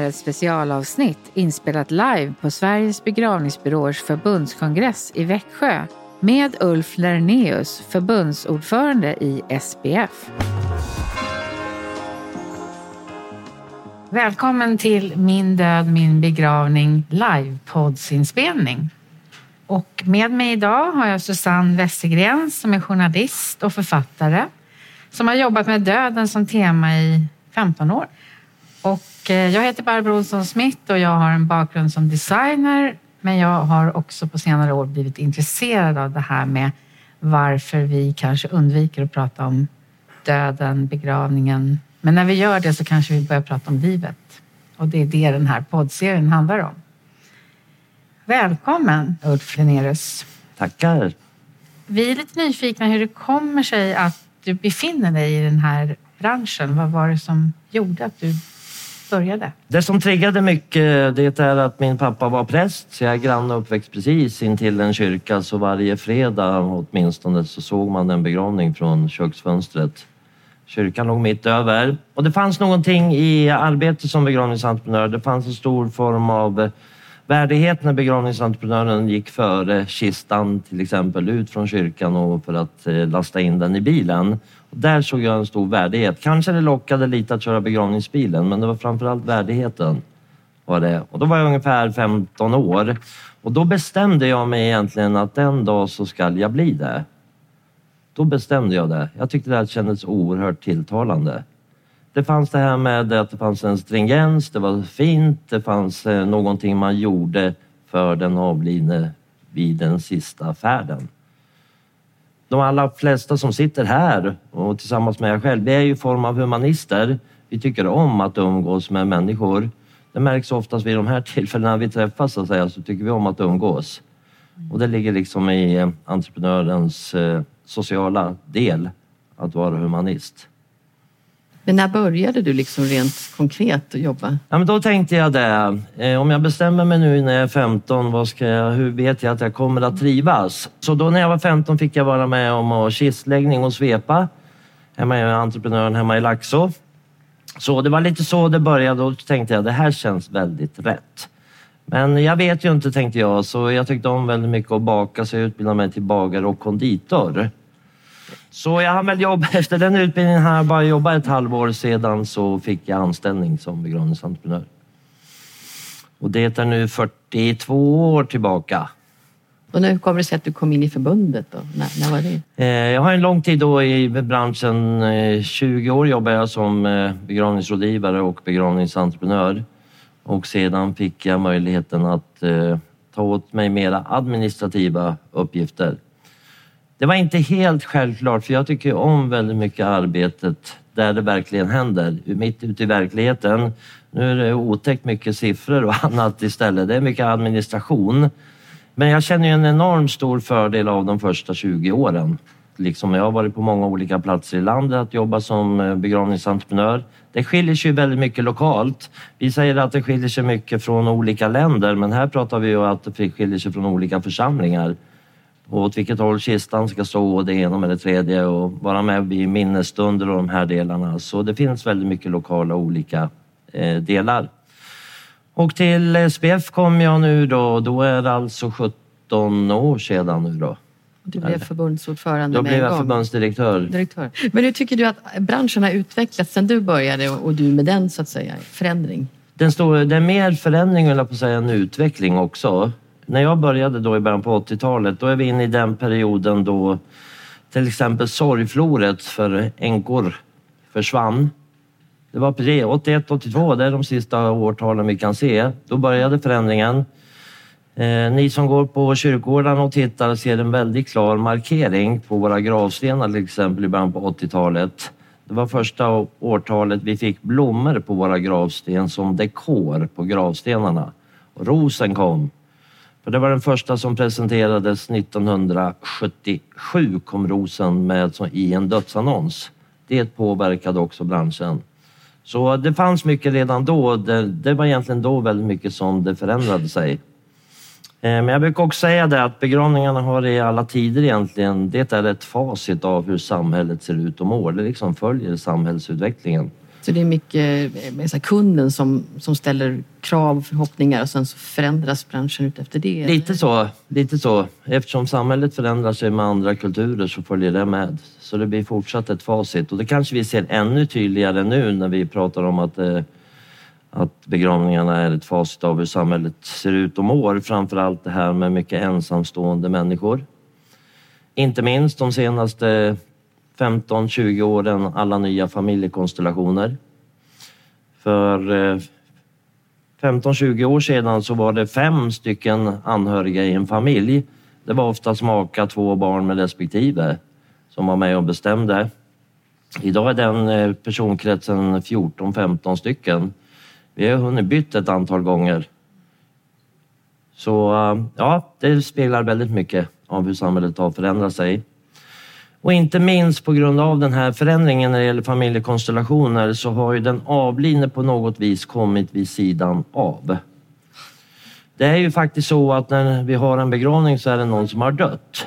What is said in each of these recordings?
är ett specialavsnitt inspelat live på Sveriges begravningsbyråers förbundskongress i Växjö med Ulf Lerneus, förbundsordförande i SBF. Välkommen till Min död, min begravning livepoddsinspelning. Och med mig idag har jag Susanne Westergren som är journalist och författare som har jobbat med döden som tema i 15 år. Och eh, jag heter Barbro Olsson Smith och jag har en bakgrund som designer men jag har också på senare år blivit intresserad av det här med varför vi kanske undviker att prata om döden, begravningen. Men när vi gör det så kanske vi börjar prata om livet. Och det är det den här poddserien handlar om. Välkommen Ulf Lenerius. Tackar. Vi är lite nyfikna hur det kommer sig att du befinner dig i den här branschen. Vad var det som gjorde att du började? Det som triggade mycket det är att min pappa var präst så jag är granne och uppväxt precis intill en kyrka så varje fredag åtminstone så såg man en begravning från köksfönstret. Kyrkan låg mitt över och det fanns någonting i arbetet som begravningsentreprenör. Det fanns en stor form av värdighet när begravningsentreprenören gick före kistan till exempel ut från kyrkan och för att eh, lasta in den i bilen. Där såg jag en stor värdighet. Kanske det lockade lite att köra begravningsbilen men det var framförallt värdigheten. Var det. Och då var jag ungefär 15 år och då bestämde jag mig egentligen att en dag så ska jag bli det. Då bestämde jag det. Jag tyckte det här kändes oerhört tilltalande. Det fanns det här med att det fanns en stringens, det var fint, det fanns eh, någonting man gjorde för den avlidne vid den sista färden. De allra flesta som sitter här och tillsammans med jag själv, vi är ju form av humanister. Vi tycker om att umgås med människor. Det märks oftast vid de här tillfällena vi träffas så, att säga, så tycker vi om att umgås. Och det ligger liksom i eh, entreprenörens eh, sociala del att vara humanist. Men när började du liksom rent konkret att jobba? Ja, men då tänkte jag det. Eh, om jag bestämmer mig nu när jag är 15, vad ska jag, hur vet jag att jag kommer att trivas? Så då när jag var 15 fick jag vara med om att kistläggning och svepa hemma i entreprenören hemma i Laxå. Så det var lite så det började och då tänkte jag det här känns väldigt rätt. Men jag vet ju inte tänkte jag så jag tyckte om väldigt mycket att baka så jag utbildade mig till bagare och konditor. Så jag har väl jobbat, efter den utbildningen har jag bara jobbat ett halvår sedan så fick jag anställning som begravningsentreprenör. Och det är nu 42 år tillbaka. Och hur kommer det sig att du kom in i förbundet? Då? När, när var det? Eh, jag har en lång tid då i branschen. 20 eh, år jobbade jag som eh, begravningsrådgivare och begravningsentreprenör. Och sedan fick jag möjligheten att ta åt mig mera administrativa uppgifter. Det var inte helt självklart för jag tycker om väldigt mycket arbetet där det verkligen händer, mitt ute i verkligheten. Nu är det otäckt mycket siffror och annat istället. Det är mycket administration. Men jag känner ju en enormt stor fördel av de första 20 åren. Liksom jag har varit på många olika platser i landet att jobba som eh, begravningsentreprenör. Det skiljer sig väldigt mycket lokalt. Vi säger att det skiljer sig mycket från olika länder men här pratar vi ju att det skiljer sig från olika församlingar och åt vilket håll kistan ska stå och det ena med det tredje och vara med vid minnesstunder och de här delarna. Så det finns väldigt mycket lokala olika eh, delar. Och till SPF kom jag nu då, då är det alltså 17 år sedan nu då. Du blev förbundsordförande Då blev jag förbundsdirektör. Direktör. Men hur tycker du att branschen har utvecklats sedan du började och du med den så att säga, förändring? Den står, det är mer förändring, eller på att säga, än utveckling också när jag började då i början på 80-talet, då är vi inne i den perioden då till exempel sorgfloret för änkor försvann. Det var precis 81, 82, det är de sista årtalen vi kan se. Då började förändringen. Eh, ni som går på kyrkogårdarna och tittar ser en väldigt klar markering på våra gravstenar till exempel i början på 80-talet. Det var första årtalet vi fick blommor på våra gravsten som dekor på gravstenarna. Och rosen kom. För det var den första som presenterades 1977 kom rosen med i en dödsannons. Det påverkade också branschen. Så det fanns mycket redan då. Det, det var egentligen då väldigt mycket som det förändrade sig. Eh, men jag brukar också säga det att begravningarna har i alla tider egentligen, det är ett facit av hur samhället ser ut och mår. Det liksom följer samhällsutvecklingen. Så det är mycket eh, så här, kunden som, som ställer krav och förhoppningar och sen så förändras branschen utefter det? Lite så, lite så. Eftersom samhället förändrar sig med andra kulturer så följer det med. Så det blir fortsatt ett facit och det kanske vi ser ännu tydligare nu när vi pratar om att eh, att begravningarna är ett facit av hur samhället ser ut och mår. Framförallt det här med mycket ensamstående människor. Inte minst de senaste 15-20 åren alla nya familjekonstellationer. För eh, 15-20 år sedan så var det fem stycken anhöriga i en familj. Det var oftast maka, två barn med respektive som var med och bestämde. Idag är den eh, personkretsen 14-15 stycken. Vi har hunnit bytt ett antal gånger. Så eh, ja, det speglar väldigt mycket av hur samhället har förändrat sig. Och inte minst på grund av den här förändringen när det gäller familjekonstellationer så har ju den avlidne på något vis kommit vid sidan av. Det är ju faktiskt så att när vi har en begravning så är det någon som har dött.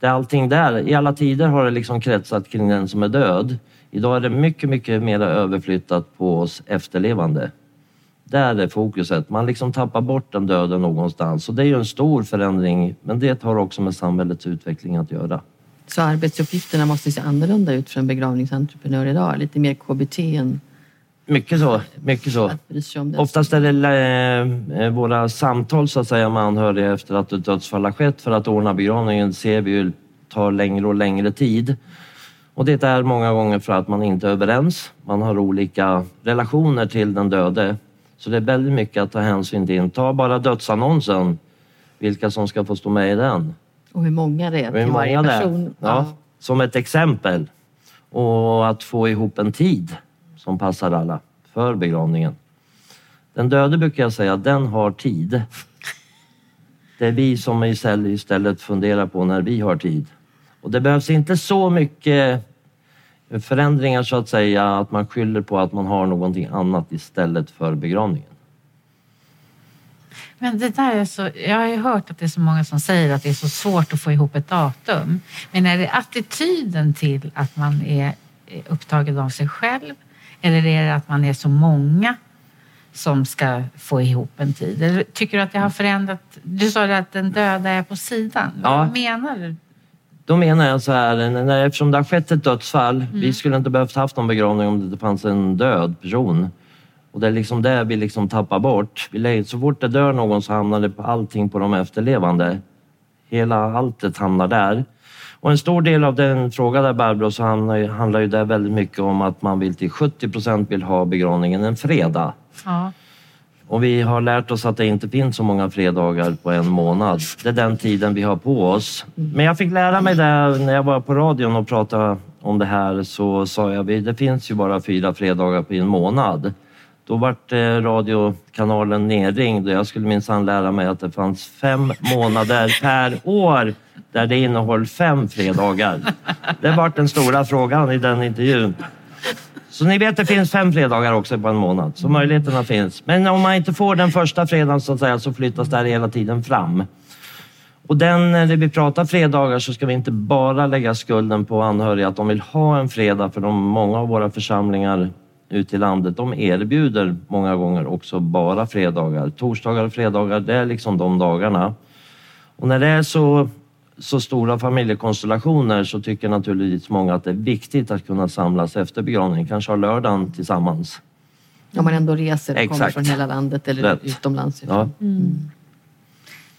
Det är allting där. I alla tider har det liksom kretsat kring den som är död. Idag är det mycket, mycket mer överflyttat på oss efterlevande. Där är fokuset. Man liksom tappar bort den döden någonstans. Och det är ju en stor förändring, men det har också med samhällets utveckling att göra. Så arbetsuppgifterna måste se annorlunda ut för en begravningsentreprenör idag? Lite mer KBT än mycket så. Mycket så. Oftast är det eh, våra samtal så att säga med anhöriga efter att ett dödsfall har skett för att ordna begravningen ser vi ju tar längre och längre tid. Och det är många gånger för att man inte är överens. Man har olika relationer till den döde. Så det är väldigt mycket att ta hänsyn till. Ta bara dödsannonsen, vilka som ska få stå med i den. Och hur många det är till varje person. Ja, ja. Som ett exempel. Och att få ihop en tid som passar alla för begravningen. Den döde brukar jag säga, den har tid. Det är vi som istället funderar på när vi har tid. Och det behövs inte så mycket förändringar så att säga, att man skyller på att man har någonting annat istället för begravningen. Men det där är så, jag har ju hört att det är så många som säger att det är så svårt att få ihop ett datum. Men är det attityden till att man är upptagen av sig själv eller är det att man är så många som ska få ihop en tid? Eller tycker du att det har förändrat? Du sa att den döda är på sidan. Ja. Vad menar du? Då menar jag så här, eftersom det har skett ett dödsfall, mm. vi skulle inte behövt haft någon begravning om det inte fanns en död person. Och det är liksom det vi liksom tappar bort. Vi, så fort det dör någon så hamnar det på allting på de efterlevande. Hela alltet hamnar där. Och en stor del av den fråga där Barbro så handlar, handlar ju det väldigt mycket om att man vill till 70 procent vill ha begravningen en fredag. Ja. Och vi har lärt oss att det inte finns så många fredagar på en månad. Det är den tiden vi har på oss. Men jag fick lära mig det när jag var på radion och pratade om det här så sa jag det finns ju bara fyra fredagar på en månad. Då vart eh, radiokanalen nerringd och jag skulle minsann lära mig att det fanns fem månader per år där det innehöll fem fredagar. Det vart den stora frågan i den intervjun. Så ni vet, det finns fem fredagar också på en månad, så möjligheterna finns. Men om man inte får den första fredagen så, att säga, så flyttas det här hela tiden fram. Och den, eh, när vi pratar fredagar så ska vi inte bara lägga skulden på anhöriga att de vill ha en fredag, för de, många av våra församlingar ute i landet, de erbjuder många gånger också bara fredagar. Torsdagar och fredagar, det är liksom de dagarna. Och när det är så så stora familjekonstellationer så tycker naturligtvis många att det är viktigt att kunna samlas efter begravningen, kanske ha lördagen tillsammans. Om man ändå reser och Exakt. kommer från hela landet eller Rätt. utomlands. Ja. Mm.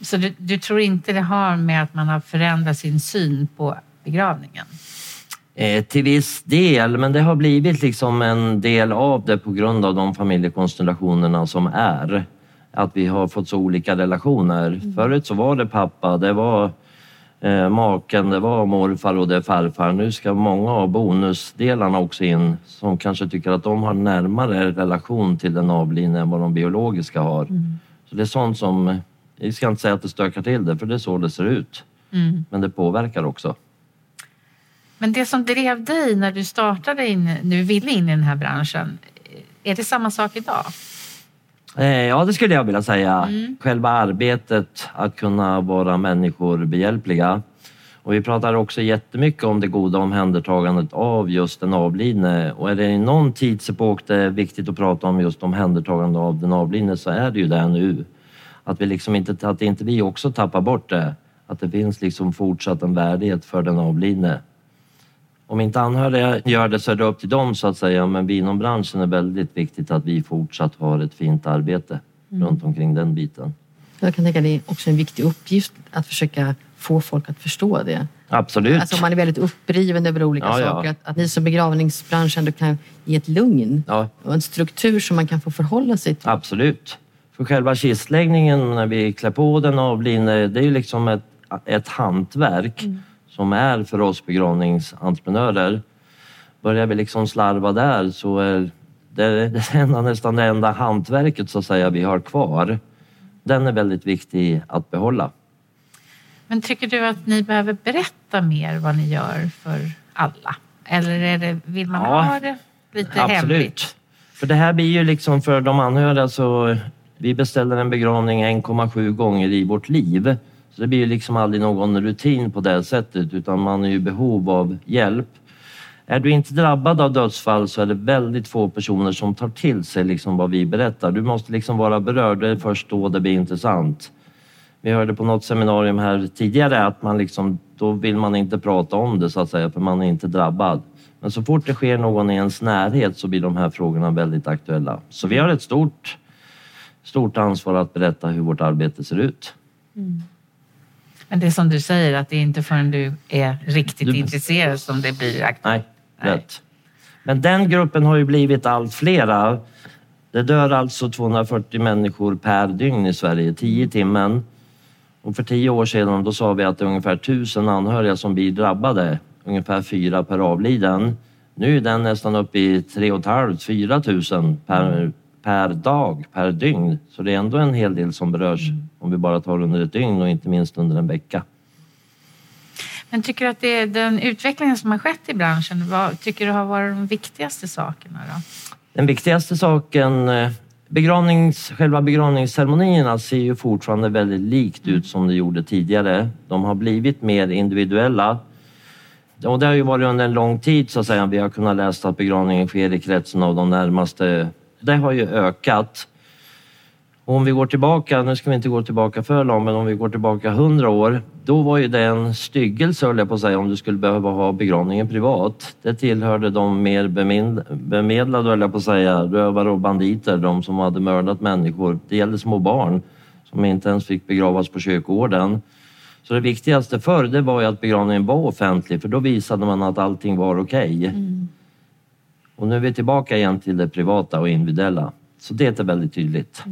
Så du, du, tror inte det har med att man har förändrat sin syn på begravningen? Eh, till viss del, men det har blivit liksom en del av det på grund av de familjekonstellationerna som är. att vi har fått så olika relationer. Förut så var det pappa, det var eh, maken, det var morfar och det är farfar. Nu ska många av bonusdelarna också in som kanske tycker att de har närmare relation till den avlidne än vad de biologiska har. Så det är sånt som, jag ska inte säga att det stökar till det, för det är så det ser ut. Mm. Men det påverkar också. Men det som drev dig när du startade in, nu ville in i den här branschen, är det samma sak idag? Eh, Ja, det skulle jag vilja säga. Mm. Själva arbetet, att kunna vara människor behjälpliga. Och vi pratar också jättemycket om det goda omhändertagandet av just den avlidne. Och är det i någon tidsepok det är viktigt att prata om just omhändertagande av den avlidne så är det ju det nu. Att vi liksom inte, att inte vi också tappar bort det. Att det finns liksom fortsatt en värdighet för den avlidne. Om inte anhöriga gör det så är det upp till dem så att säga. Men vi inom branschen är väldigt viktigt att vi fortsatt har ett fint arbete runt omkring den biten. Jag kan tänka att det är också en viktig uppgift att försöka få folk att förstå det. Absolut. Alltså om man är väldigt uppriven över olika Ja, ja. saker, att, att ni som begravningsbransch ändå kan ge ett lugn Ja, och en struktur som man kan få förhålla sig till. absolut. För själva kistläggningen när vi klär på den avlidne, det är ju liksom ett, ett hantverk som är för oss begravningsentreprenörer. Börjar vi liksom slarva där så är det, det enda, nästan det enda hantverket så att säga vi har kvar. Den är väldigt viktig att behålla. Men tycker du att ni behöver berätta mer vad ni gör för alla? Eller är det, vill man Ja, ha det lite hemligt? För det här blir ju liksom för de anhöriga så vi beställer en begravning 1,7 gånger i vårt liv. Så det blir ju liksom aldrig någon rutin på det sättet utan man är ju i behov av hjälp. Är du inte drabbad av dödsfall så är det väldigt få personer som tar till sig liksom vad vi berättar. Du måste liksom vara berörd, det är först då det blir intressant. Vi hörde på något seminarium här tidigare att man liksom, då vill man inte prata om det så att säga för man är inte drabbad. Men så fort det sker någon i ens närhet så blir de här frågorna väldigt aktuella. Så vi har ett stort, stort ansvar att berätta hur vårt arbete ser ut. Mm. Men det är som du säger, att det är inte förrän du är riktigt Du- intresserad som det blir aktuellt. Nej, Nej. rätt. Men den gruppen har ju blivit allt flera. Det dör alltså 240 människor per dygn i Sverige, 10 i timmen. Och för tio år sedan då sa vi att det är ungefär 1000 anhöriga som blir drabbade, ungefär fyra per avliden. Nu är den nästan uppe i 3 500-4 000 per, per dag, per dygn. Så det är ändå en hel del som berörs om vi bara tar under ett dygn och inte minst under en vecka. Men tycker du att det är den utvecklingen som har skett i branschen, vad tycker du har varit de viktigaste sakerna då? Den viktigaste saken, eh, begravnings, själva begravningsceremonierna ser ju fortfarande väldigt likt ut som det gjorde tidigare. De har blivit mer individuella. Och det har ju varit under en lång tid så att säga. Vi har kunnat läsa att begravningen sker i kretsen av de närmaste. Det har ju ökat. Om vi går tillbaka, nu ska vi inte gå tillbaka för långt, men om vi går tillbaka hundra år, då var ju det en styggelse höll jag på att säga om du skulle behöva ha begravningen privat. Det tillhörde de mer bemedlade höll jag på att säga, rövare och banditer, de som hade mördat människor. Det gällde små barn som inte ens fick begravas på kyrkogården. Så det viktigaste förr det var ju att begravningen var offentlig för då visade man att allting var okej. Och nu är vi tillbaka igen till det privata och individuella. Så det är väldigt tydligt.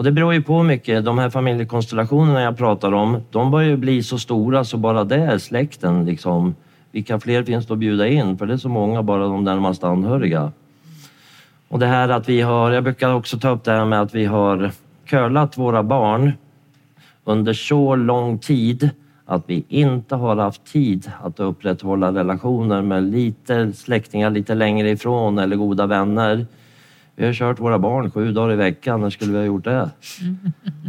Och det beror ju på mycket. De här familjekonstellationerna jag pratar om, de börjar ju bli så stora så bara det är släkten liksom. Vilka fler finns det att bjuda in? För det är så många, bara de närmast anhöriga. Och det här att vi har, jag brukar också ta upp det här med att vi har curlat våra barn under så lång tid att vi inte har haft tid att upprätthålla relationer med lite släktingar lite längre ifrån eller goda vänner. Vi har kört våra barn sju dagar i veckan, när skulle vi ha gjort det?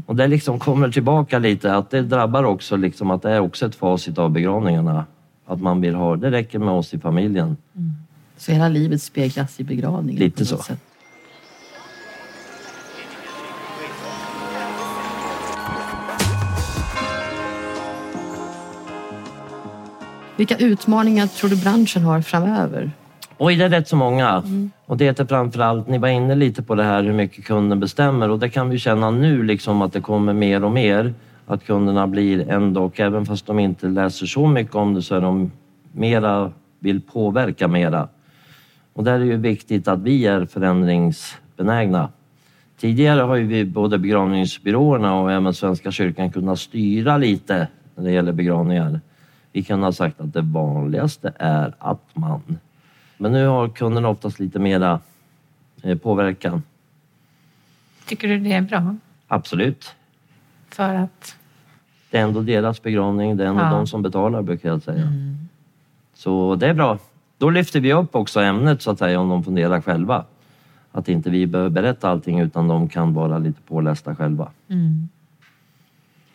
Och det liksom kommer tillbaka lite, att det drabbar också liksom att det är också ett facit av begravningarna. Att man vill ha, det räcker med oss i familjen. Så hela livet speglas i begravningen. Lite så. sätt. Vilka utmaningar tror du branschen har framöver? Oj, det är rätt så många. Och det är framförallt, ni var inne lite på det här hur mycket kunden bestämmer och det kan vi känna nu liksom att det kommer mer och mer. Att kunderna blir ändå, även fast de inte läser så mycket om det så är de mera, vill påverka mera. Och där är det ju viktigt att vi är förändringsbenägna. Tidigare har ju vi, både begravningsbyråerna och även Svenska kyrkan kunnat styra lite när det gäller begravningar. Vi kan ha sagt att det vanligaste är att man... Men nu har kunderna oftast lite mera eh, påverkan. Tycker du det är bra? Absolut. För att... Det är ändå deras begravning, det är ändå Ja. de som betalar brukar jag säga. Så det är bra. Då lyfter vi upp också ämnet så att säga om de funderar själva. Att inte vi behöver berätta allting utan de kan vara lite pålästa själva.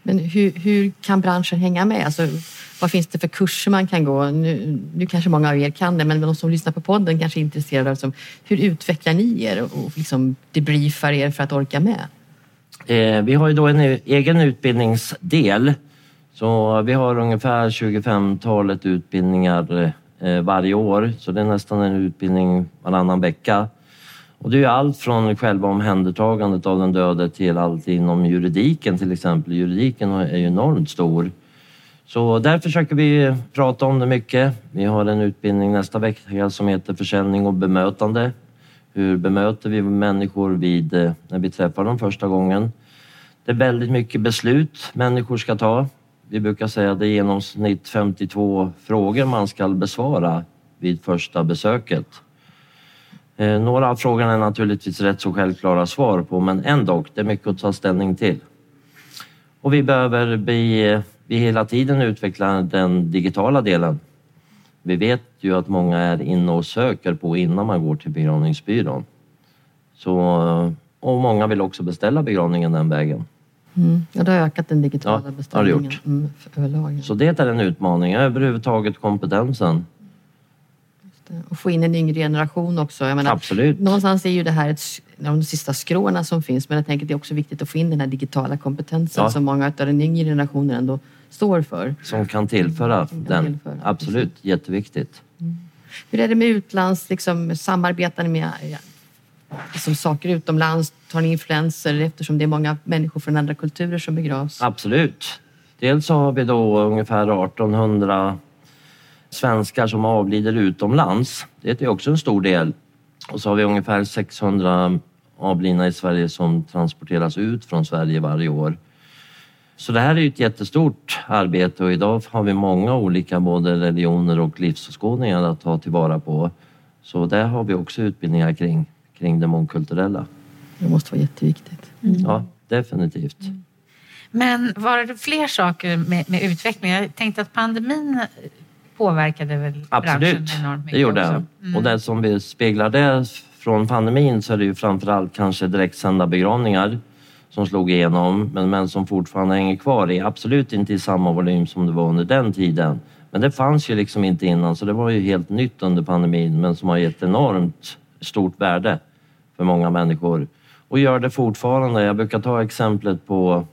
Men hur, hur kan branschen hänga med? Alltså, vad finns det för kurser man kan gå? Nu, nu kanske många av er kan det, men de som lyssnar på podden kanske är intresserade av liksom, hur utvecklar ni er och liksom debriefar er för att orka med? Eh, vi har ju då en e- egen utbildningsdel. Så vi har ungefär 25-talet utbildningar eh, varje år. Så det är nästan en utbildning varannan vecka. Och det är allt från själva omhändertagandet av den döde till allt inom juridiken till exempel. Juridiken är ju enormt stor. Så där försöker vi prata om det mycket. Vi har en utbildning nästa vecka som heter försäljning och bemötande. Hur bemöter vi människor vid, eh, när vi träffar dem första gången? Det är väldigt mycket beslut människor ska ta. Vi brukar säga att det är i genomsnitt 52 frågor man ska besvara vid första besöket. Eh, Några av frågorna är naturligtvis rätt så självklara svar på men ändå, det är mycket att ta ställning till. Och vi behöver bli, vi hela tiden utveckla den digitala delen. Vi vet ju att många är inne och söker på innan man går till begravningsbyrån. Så, och många vill också beställa begravningen den vägen. Mm. Ja, det har ökat den digitala Ja, har det beställningen gjort. mm, överlag. Så det är en utmaning, överhuvudtaget kompetensen. Och få in en yngre generation också. Jag menar, Absolut. Någonstans är ju det här ett, de sista skråna som finns men jag tänker att det är också viktigt att få in den här digitala kompetensen Ja. som många av den yngre generationen ändå står för. Som kan tillföra Som kan den. tillföra, Absolut, jätteviktigt. Hur är det med utlands, liksom, samarbetar ni med liksom, saker utomlands? Tar ni influenser eftersom det är många människor från andra kulturer som begravs? Absolut. Dels så har vi då ungefär 1800 svenskar som avlider utomlands. Det är också en stor del. Och så har vi ungefär 600 avlidna i Sverige som transporteras ut från Sverige varje år. Så det här är ett jättestort arbete och idag har vi många olika både religioner och livsåskådningar att ta tillvara på. Så där har vi också utbildningar kring, kring det mångkulturella. Det måste vara jätteviktigt. Ja, definitivt. Men var det fler saker med, med utveckling? Jag tänkte att pandemin påverkade väl Absolut, branschen enormt mycket det gjorde också. den. Och det som vi speglar det från pandemin så är det ju framförallt kanske direktsända begravningar som slog igenom men, men som fortfarande hänger kvar i absolut inte i samma volym som det var under den tiden. Men det fanns ju liksom inte innan så det var ju helt nytt under pandemin men som har gett enormt stort värde för många människor. Och gör det fortfarande. Jag brukar ta exemplet på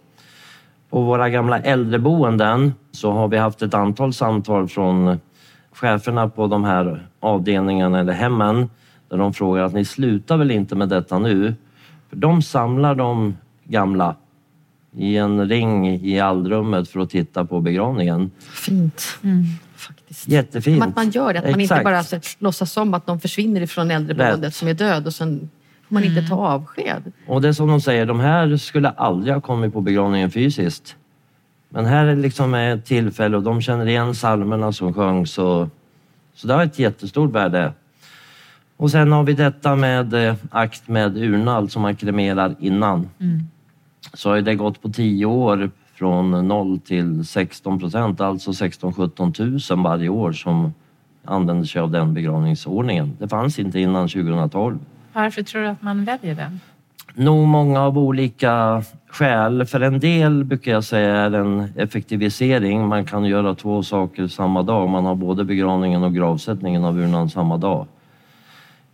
på våra gamla äldreboenden så har vi haft ett antal samtal från cheferna på de här avdelningarna eller hemmen där de frågar att ni slutar väl inte med detta nu? För de samlar de gamla i en ring i allrummet för att titta på begravningen. Fint. Mm. Faktiskt. Jättefint. Att man gör det, att man inte bara så, låtsas som att de försvinner ifrån äldreboendet Rätt. som är död och sen får man inte ta avsked. Och det är som de säger, de här skulle aldrig ha kommit på begravningen fysiskt. Men här är liksom ett tillfälle och de känner igen psalmerna som sjöngs. Och, så det har ett jättestort värde. Och sen har vi detta med eh, akt med urna, alltså man kremerar innan. Så har det gått på tio år från 0 till 16 procent, alltså 16-17 000 varje år som använder sig av den begravningsordningen. Det fanns inte innan 2012. Varför tror du att man väljer den? Nog många av olika skäl. För en del brukar jag säga är en effektivisering. Man kan göra två saker samma dag. Man har både begravningen och gravsättningen av urnan samma dag.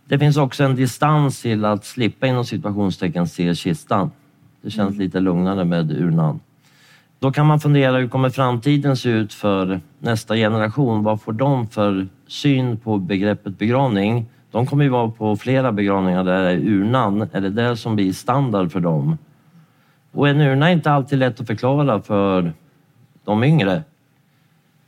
Det finns också en distans till att slippa inom situationstecken se kistan. Det känns lite lugnare med urnan. Då kan man fundera, hur kommer framtiden se ut för nästa generation? Vad får de för syn på begreppet begravning? De kommer ju vara på flera begravningar där urnan. Är det det som blir standard för dem? Och en urna är inte alltid lätt att förklara för de yngre.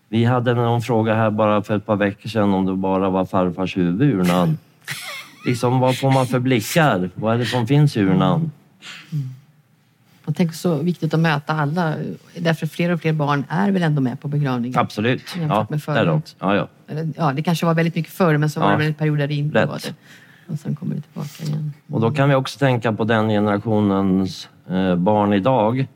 Vi hade någon fråga här bara för ett par veckor sedan om det bara var farfars huvud i urnan. Liksom, vad får man för blickar? Vad är det som finns i urnan? Och tänk så viktigt att möta alla. Därför fler och fler barn är väl ändå med på begravningen. Absolut. Ja, med förut. däråt. Ja, ja. Ja, det kanske var väldigt mycket förr men så var Ja. det väl en period där det inte Rätt. var det. Och sen kommer det tillbaka igen. Och då kan vi också tänka på den generationens eh, barn idag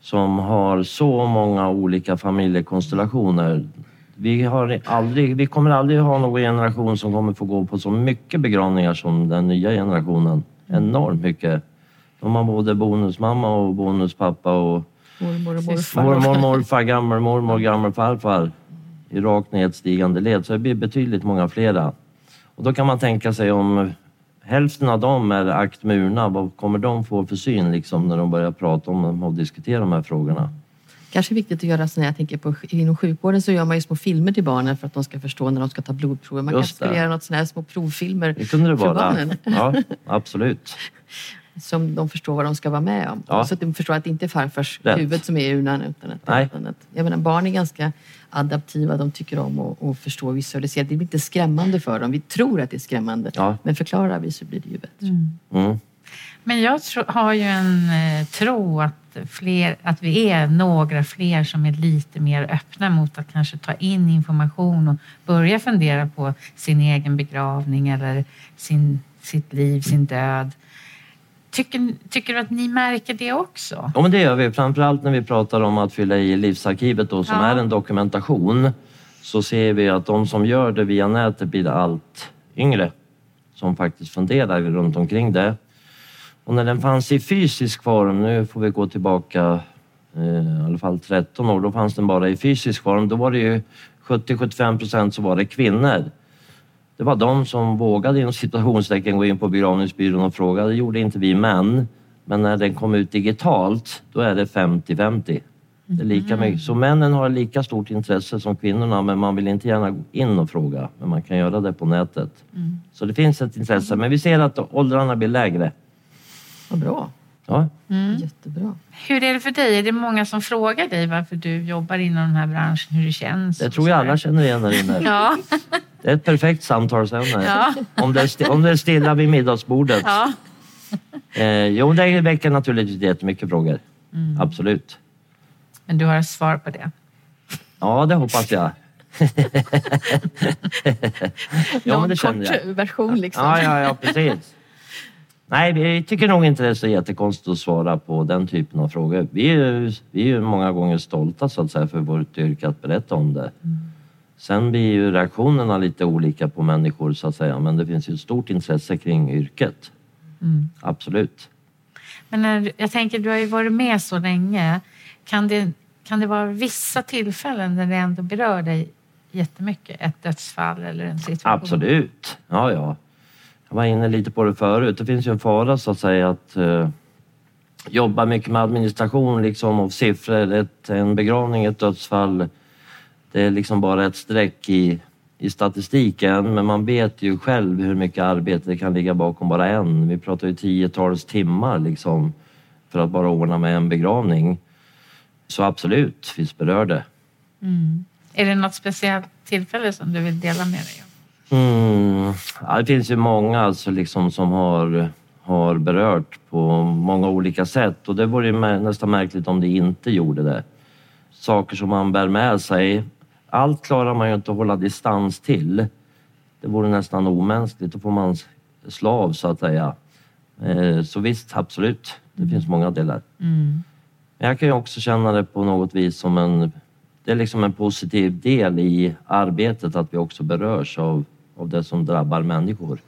som har så många olika familjekonstellationer. Vi, har aldrig, vi kommer aldrig ha någon generation som kommer få gå på så mycket begravningar som den nya generationen. Enormt mycket. De har både bonusmamma och bonuspappa och Mormor och morfar. mormor, morfar, gammelmormor, gammelfarfar i rakt nedstigande led. Så det blir betydligt många flera. Och då kan man tänka sig om hälften av dem är aktmurna, vad kommer de få för syn liksom, när de börjar prata om och diskutera de här frågorna? Kanske viktigt att göra såna, jag tänker på inom sjukvården så gör man ju små filmer till barnen för att de ska förstå när de ska ta blodprover. Man Just kanske skulle göra något såna här små provfilmer Det kunde det för vara. barnen. Ja, absolut. Som de förstår vad de ska vara med om. Ja. Så att de förstår att det inte är farfars Rätt. huvud som är urnan. Utan att, Nej. utan att, jag menar, barn är ganska adaptiva. De tycker om att, att förstå och visualisera. Det blir inte skrämmande för dem. Vi tror att det är skrämmande. Ja. Men förklarar vi så blir det ju bättre. Mm. Men jag tro, har ju en eh, tro att, fler, att vi är några fler som är lite mer öppna mot att kanske ta in information och börja fundera på sin egen begravning eller sin, sitt liv, sin död. Tycker, tycker du att ni märker det också? Ja, men det gör vi. Framförallt när vi pratar om att fylla i livsarkivet då, som Ja. är en dokumentation. Så ser vi att de som gör det via nätet blir allt yngre. Som faktiskt funderar runt omkring det. Och när den fanns i fysisk form, nu får vi gå tillbaka eh, i alla fall 13 år, då fanns den bara i fysisk form. Då var det ju 70-75 procent så var det kvinnor. Det var de som vågade inom citationstecken gå in på begravningsbyrån och fråga. Det gjorde inte vi män. Men när den kom ut digitalt, då är det 50-50. Det är lika mycket. Så männen har lika stort intresse som kvinnorna men man vill inte gärna gå in och fråga. Men man kan göra det på nätet. Så det finns ett intresse. Men vi ser att åldrarna blir lägre. Vad bra. Ja, Jättebra. Hur är det för dig? Är det många som frågar dig varför du jobbar inom den här branschen, hur det känns? det tror jag alla känner igen här inne. Ja, Det är ett perfekt samtalsämne. Ja. Om, det är om det är stilla vid middagsbordet. ja. Eh, jo, det väcker naturligtvis jättemycket frågor. Absolut. Men du har svar på det? Ja, det hoppas jag. ja, Någon men det känner kort jag. version liksom. Ja, ja, ja, precis. Nej, vi tycker nog inte det är så jättekonstigt att svara på den typen av frågor. Vi är ju, vi är ju många gånger stolta så att säga för vårt yrke att berätta om det. Sen blir ju reaktionerna lite olika på människor så att säga, men det finns ju ett stort intresse kring yrket. Absolut. Men när, jag tänker, du har ju varit med så länge. Kan det, kan det vara vissa tillfällen där det ändå berör dig jättemycket? Ett dödsfall eller en situation? Absolut. Ja, ja. Jag var inne lite på det förut. Det finns ju en fara så att säga att eh, jobba mycket med administration liksom och siffror. Ett, en begravning, ett dödsfall. Det är liksom bara ett streck i, i statistiken men man vet ju själv hur mycket arbete det kan ligga bakom bara en. Vi pratar ju tiotals timmar liksom för att bara ordna med en begravning. Så absolut, finns berörde. Mm. Är det något speciellt tillfälle som du vill dela med dig av? Mm. Ja, det finns ju många alltså liksom som har, har berört på många olika sätt och det vore nästan märkligt om det inte gjorde det. Saker som man bär med sig. Allt klarar man ju inte att hålla distans till. Det vore nästan omänskligt. Då får man slå av så att säga. Eh, Så visst, absolut. Det finns många delar. Mm. Men jag kan ju också känna det på något vis som en... Det är liksom en positiv del i arbetet att vi också berörs av, av det som drabbar människor.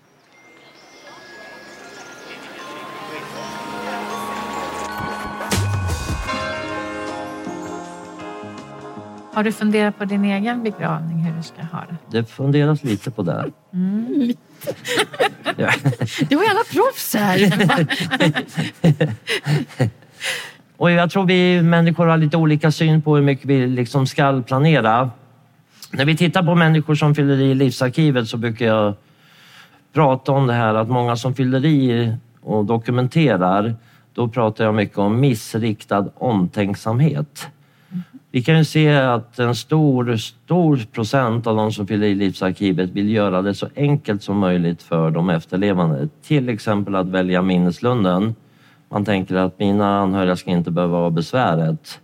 Har du funderat på din egen begravning, hur du ska ha det? Det funderas lite på det. Ja. Du har ju alla proffs här. Och jag tror vi människor har lite olika syn på hur mycket vi liksom ska planera. När vi tittar på människor som fyller i livsarkivet så brukar jag prata om det här att många som fyller i och dokumenterar, då pratar jag mycket om missriktad omtänksamhet. Vi kan ju se att en stor, stor procent av de som fyller i livsarkivet vill göra det så enkelt som möjligt för de efterlevande. Till exempel att välja minneslunden. Man tänker att mina anhöriga ska inte behöva ha besväret.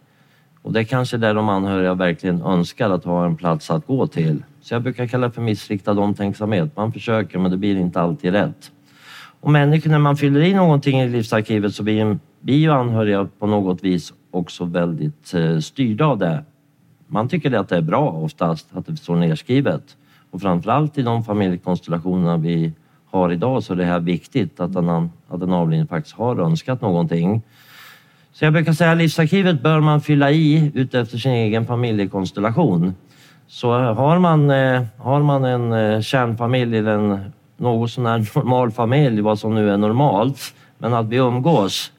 Och det är kanske där de anhöriga verkligen önskar att ha en plats att gå till. Så jag brukar kalla det för missriktad omtänksamhet. Man försöker men det blir inte alltid rätt. Och människor, när man fyller i någonting i livsarkivet så blir, blir ju anhöriga på något vis också väldigt eh, styrda av det. Man tycker att det är bra oftast att det står nedskrivet. Och framförallt i de familjekonstellationerna vi har idag så är det här viktigt att en, att en avliden faktiskt har önskat någonting. Så jag brukar säga att livsarkivet bör man fylla i utefter sin egen familjekonstellation. Så har man, eh, har man en eh, kärnfamilj eller en något sån här normal familj, vad som nu är normalt, men att vi umgås,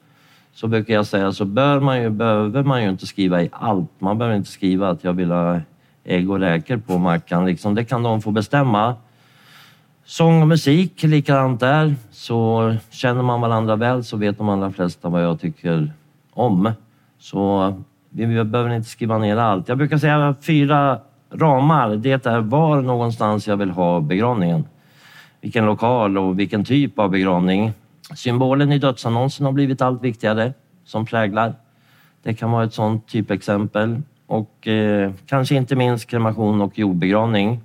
så brukar jag säga så bör man ju, behöver man ju inte skriva i allt. Man behöver inte skriva att jag vill ha ägg och räkor på mackan. Liksom, det kan de få bestämma. Sång och musik, likadant där. Så känner man varandra väl så vet de allra flesta vad jag tycker om. Så vi behöver inte skriva ner allt. Jag brukar säga fyra ramar. Det är var någonstans jag vill ha begravningen. Vilken lokal och vilken typ av begravning. Symbolen i dödsannonsen har blivit allt viktigare som präglar. Det kan vara ett sådant typexempel. Och eh, kanske inte minst kremation och jordbegravning.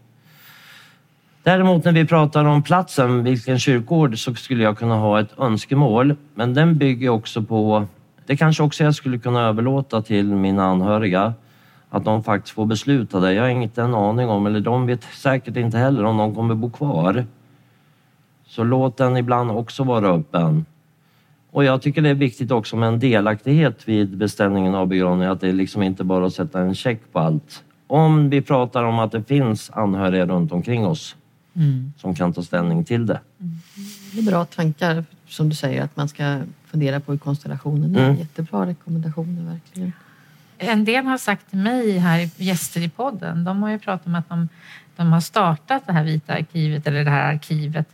Däremot när vi pratar om platsen, vilken kyrkogård, så skulle jag kunna ha ett önskemål. Men den bygger också på, det kanske också jag skulle kunna överlåta till mina anhöriga. Att de faktiskt får besluta det. Jag har inte en aning om, eller de vet säkert inte heller om de kommer bo kvar. Så låt den ibland också vara öppen. Och jag tycker det är viktigt också med en delaktighet vid beställningen av begravningen. Att det är liksom inte bara att sätta en check på allt. Om vi pratar om att det finns anhöriga runt omkring oss mm. som kan ta ställning till det. Mm. Det är bra tankar som du säger att man ska fundera på i konstellationen. Mm. Jättebra rekommendationer verkligen. En del har sagt till mig här, gäster i podden, de har ju pratat om att de, de har startat det här vita arkivet eller det här arkivet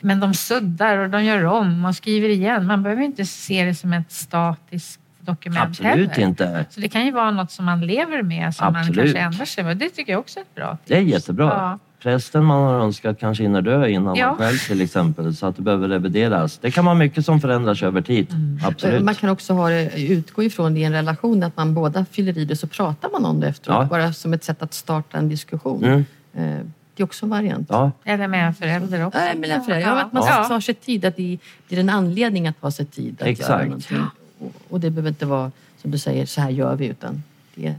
men de suddar och de gör om och skriver igen. Man behöver inte se det som ett statiskt dokument Absolut heller. inte. Så det kan ju vara något som man lever med som Absolut. man kanske ändrar sig med. Det tycker jag också är ett bra tips. Det är jättebra. Ja. Prästen man har önskat kanske hinner dö innan ja. man själv till exempel så att det behöver revideras. Det kan vara mycket som förändras över tid. Mm. Absolut. Man kan också ha utgå ifrån det i en relation att man båda fyller i det så pratar man om det efteråt. Ja. Bara som ett sätt att starta en diskussion. Mm. Eh, det är också en variant. Ja. Eller med en förälder också. Nej, med en förälder. Ja, att man ja. tar sig tid. Att det blir en anledning att ta sig tid att Exakt. göra någonting. Och, det behöver inte vara som du säger, så här gör vi. Utan det,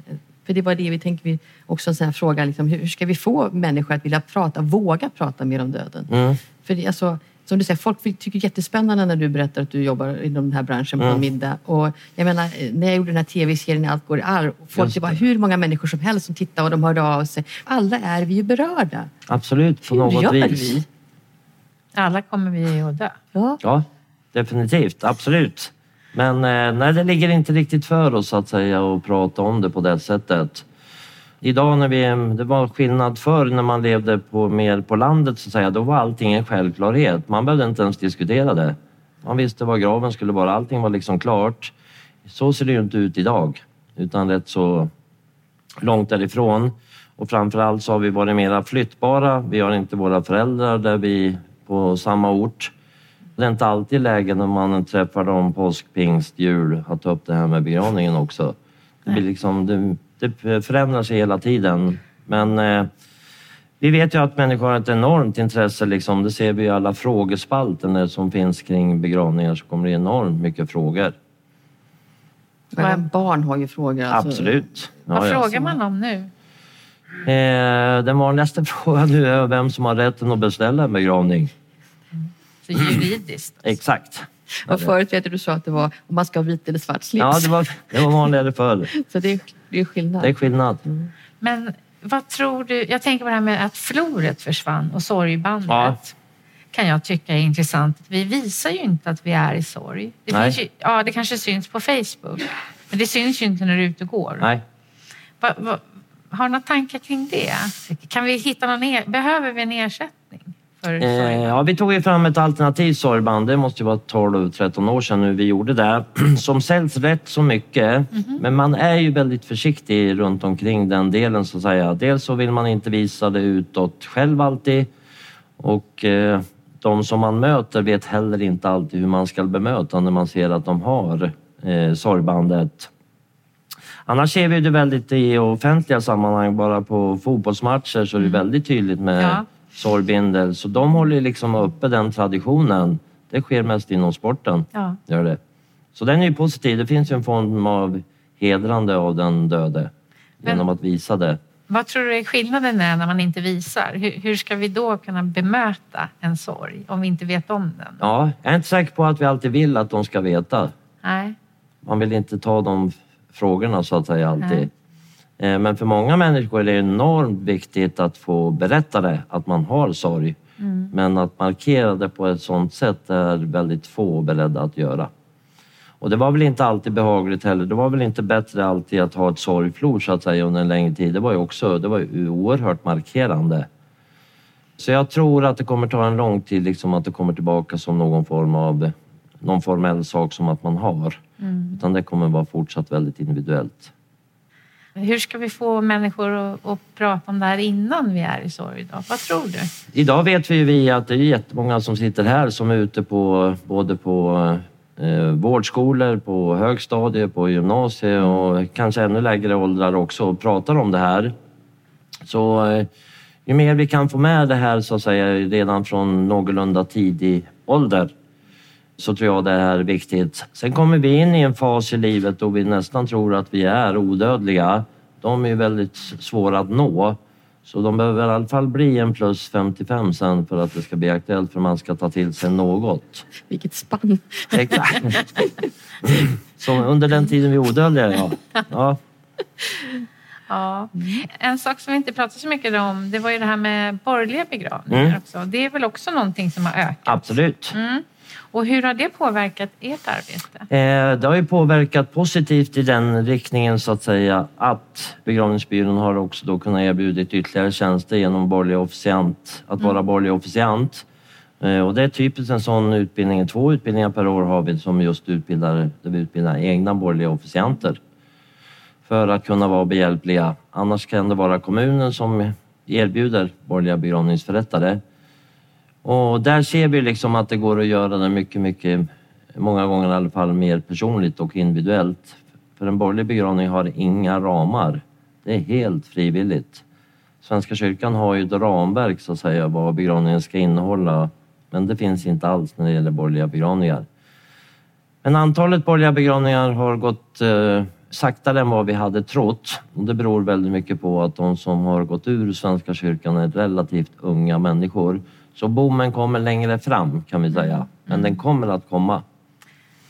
för det var det vi tänkte, också en sån här fråga, liksom, hur ska vi få människor att vilja prata, våga prata mer om döden? Mm. För det, alltså, som du säger, folk tycker det är jättespännande när du berättar att du jobbar inom den här branschen på mm. en middag. Och jag menar, när jag gjorde den här tv-serien Allt går i arv, folk, det var hur många människor som helst som tittade och de hörde av sig. Alla är vi ju berörda. Absolut, på hur något gör vis. Vi? Alla kommer vi att dö. Ja, ja definitivt. Absolut. Men eh, nej, det ligger inte riktigt för oss att säga och prata om det på det sättet. Idag när vi, det var skillnad förr när man levde på, mer på landet så att säga, då var allting en självklarhet. Man behövde inte ens diskutera det. Man visste var graven skulle vara, allting var liksom klart. Så ser det ju inte ut idag, utan rätt så långt därifrån. Och framförallt så har vi varit mera flyttbara. Vi har inte våra föräldrar där vi på samma ort. Det är inte alltid läge när man träffar dem påsk, pingst, jul att ta upp det här med begravningen också. Det blir liksom, det, det förändrar sig hela tiden. Men eh, vi vet ju att människor har ett enormt intresse. Liksom. Det ser vi i alla frågespalter som finns kring begravningar så kommer det enormt mycket frågor. Men barn har ju frågor. Alltså. Absolut. Ja, Vad ja. frågar man om nu? Eh, den vanligaste frågan nu är vem som har rätten att beställa en begravning. Mm. Så juridiskt? Exakt. Och förut vet du, du sa att det var om man ska ha vit eller svart slips. Ja, det var, det var vanligare förr. Så det, det är skillnad. Det är skillnad. Mm. Men vad tror du? Jag tänker på det här med att floret försvann och sorgbandet. Ja. kan jag tycka är intressant. Vi visar ju inte att vi är i sorg. Det, finns ju, ja, det kanske syns på Facebook, men det syns ju inte när du är ute och går. Nej. Va, va, har du några tankar kring det? Kan vi hitta någon er, behöver vi en ersättning? För eh, Ja, vi tog ju fram ett alternativt sorgband. Det måste ju vara 12-13 år sedan nu vi gjorde det. Som säljs rätt så mycket. Mm -hmm. Men man är ju väldigt försiktig runt omkring den delen så att säga. Dels så vill man inte visa det utåt själv alltid. Och eh, de som man möter vet heller inte alltid hur man ska bemöta när man ser att de har eh, sorgbandet. Annars ser vi det väldigt i offentliga sammanhang, bara på fotbollsmatcher så är det väldigt tydligt med Ja. Sorgbindel. Så de håller liksom uppe den traditionen. Det sker mest inom sporten. Ja. Gör det. Så den är ju positiv. Det finns ju en form av hedrande av den döde genom att visa det. Vad tror du är skillnaden är när man inte visar? Hur, hur ska vi då kunna bemöta en sorg om vi inte vet om den? Ja, jag är inte säker på att vi alltid vill att de ska veta. Nej. Man vill inte ta de frågorna så att säga alltid. Eh, Men för många människor är det enormt viktigt att få berätta det, att man har sorg. Men att markera det på ett sådant sätt är väldigt få beredda att göra. Och det var väl inte alltid behagligt heller. Det var väl inte bättre alltid att ha ett sorgflor så att säga under en längre tid. Det var ju också det var ju oerhört markerande. Så jag tror att det kommer ta en lång tid liksom att det kommer tillbaka som någon form av någon formell sak som att man har. Utan det kommer vara fortsatt väldigt individuellt. Hur ska vi få människor att, att prata om det här innan vi är i sorg? Då? Vad tror du? Idag vet vi ju vi att det är jättemånga som sitter här som är ute på både på eh, vårdskolor, på högstadiet, på gymnasiet och kanske ännu lägre åldrar också och pratar om det här. Så eh, ju mer vi kan få med det här så att säga redan från någorlunda tidig ålder så tror jag det är viktigt. Sen kommer vi in i en fas i livet då vi nästan tror att vi är odödliga. De är väldigt svåra att nå. Så de behöver i alla fall bli en plus 55 sen för att det ska bli aktuellt för man ska ta till sig något. Vilket spann. Exakt. Så under den tiden vi är odödliga, ja. ja. Ja. En sak som vi inte pratar så mycket om det var ju det här med borgerliga begravningar Mm. också. Det är väl också någonting som har ökat? Absolut. Mm. Och hur har det påverkat ert arbete? Eh, det har ju påverkat positivt i den riktningen så att säga att begravningsbyrån har också då kunnat erbjudit ytterligare tjänster genom borgerlig officiant, att vara borgerlig officiant. Eh, och det är typiskt en sån utbildning, två utbildningar per år har vi som just utbildar, där vi utbildar egna borgerliga officianter. För att kunna vara behjälpliga. Annars kan det vara kommunen som erbjuder borgerliga begravningsförrättare. Och där ser vi liksom att det går att göra det mycket, mycket, många gånger i alla fall mer personligt och individuellt. För en borgerlig begravning har inga ramar. Det är helt frivilligt. Svenska kyrkan har ju ett ramverk så att säga vad begravningen ska innehålla. Men det finns inte alls när det gäller borgerliga begravningar. Men antalet borgerliga begravningar har gått eh, saktare än vad vi hade trott. Och det beror väldigt mycket på att de som har gått ur Svenska kyrkan är relativt unga människor. Så boomen kommer längre fram kan vi säga. Men den kommer att komma.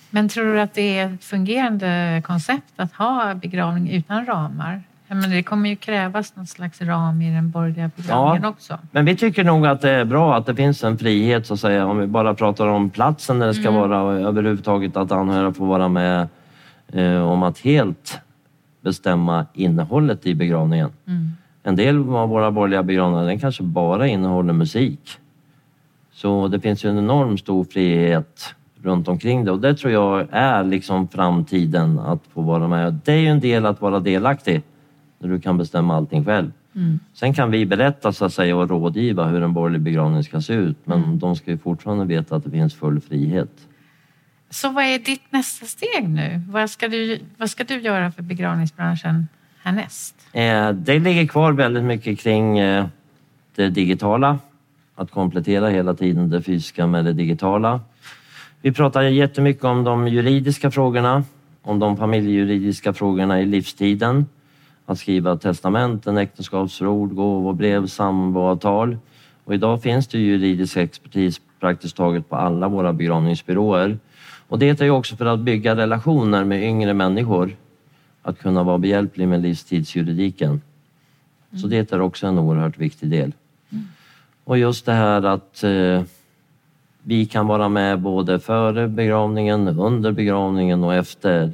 Men tror du att det är ett fungerande koncept att ha begravning utan ramar? Menar, det kommer ju krävas någon slags ram i den borgerliga begravningen också. Men vi tycker nog att det är bra att det finns en frihet så att säga. Om vi bara pratar om platsen där det ska vara och överhuvudtaget att anhöriga får vara med eh, om att helt bestämma innehållet i begravningen. En del av våra borgerliga begravningar den kanske bara innehåller musik. Så det finns ju en enorm stor frihet runt omkring det och det tror jag är liksom framtiden att få vara med. Det är ju en del att vara delaktig när du kan bestämma allting själv. Sen kan vi berätta så att säga och rådgiva hur en borgerlig begravning ska se ut men de ska ju fortfarande veta att det finns full frihet. Så vad är ditt nästa steg nu? Vad ska du, vad ska du göra för begravningsbranschen härnäst? Eh, det ligger kvar väldigt mycket kring eh, det digitala. Att komplettera hela tiden det fysiska med det digitala. Vi pratar jättemycket om de juridiska frågorna, om de familjejuridiska frågorna i livstiden. Att skriva testamenten, äktenskapsförord, gåvobrev, samboavtal. Och idag finns det juridisk expertis praktiskt taget på alla våra begravningsbyråer. Och det är ju också för att bygga relationer med yngre människor. Att kunna vara behjälplig med livstidsjuridiken. Så det är också en oerhört viktig del. Och just det här att eh, vi kan vara med både före begravningen, under begravningen och efter.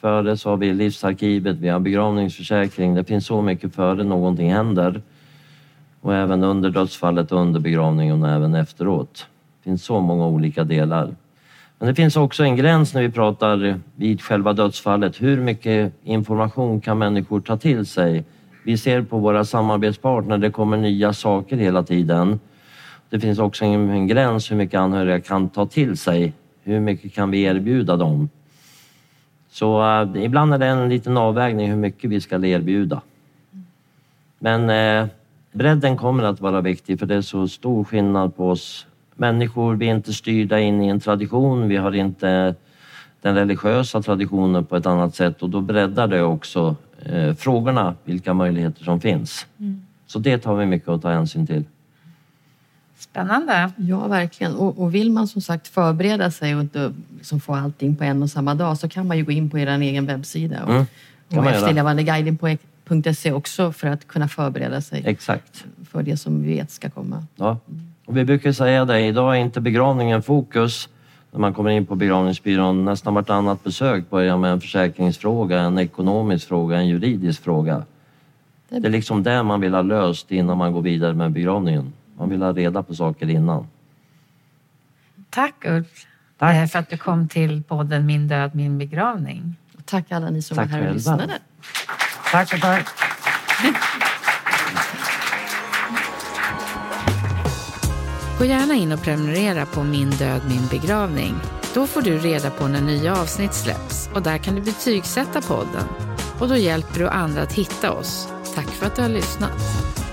Före så har vi livsarkivet, vi har begravningsförsäkring. Det finns så mycket före någonting händer. Och även under dödsfallet, under begravningen och även efteråt. Det finns så många olika delar. Men det finns också en gräns när vi pratar vid själva dödsfallet. Hur mycket information kan människor ta till sig? Vi ser på våra samarbetspartner, det kommer nya saker hela tiden. det finns också en, en gräns hur mycket anhöriga kan ta till sig. Hur mycket kan vi erbjuda dem? Så uh, ibland är det en liten avvägning hur mycket vi ska erbjuda. Men uh, bredden kommer att vara viktig för det är så stor skillnad på oss människor. Vi är inte styrda in i en tradition. Vi har inte den religiösa traditionen på ett annat sätt och då breddar det också eh, frågorna, vilka möjligheter som finns. Mm. Så det har vi mycket att ta hänsyn till. Spännande. Ja, verkligen. Och, och vill man som sagt förbereda sig och inte liksom få allting på en och samma dag så kan man ju gå in på er egen webbsida och, mm. och efterlevandeguiden.se också för att kunna förbereda sig Exakt. för det som vi vet ska komma. Ja. Och vi brukar säga det, idag är inte begravningen fokus när man kommer in på begravningsbyrån. Nästan vartannat besök börjar med en försäkringsfråga, en ekonomisk fråga, en juridisk fråga. Det är liksom det man vill ha löst innan man går vidare med begravningen. Man vill ha reda på saker innan. Tack Ulf Tack. Eh, för att du kom till podden Min död, min begravning. tack alla ni som tack var här och lyssnade. Tack, tack. Gå gärna in och prenumerera på Min död, min begravning. Då får du reda på när nya avsnitt släpps och där kan du betygsätta podden. Och då hjälper du andra att hitta oss. Tack för att du har lyssnat.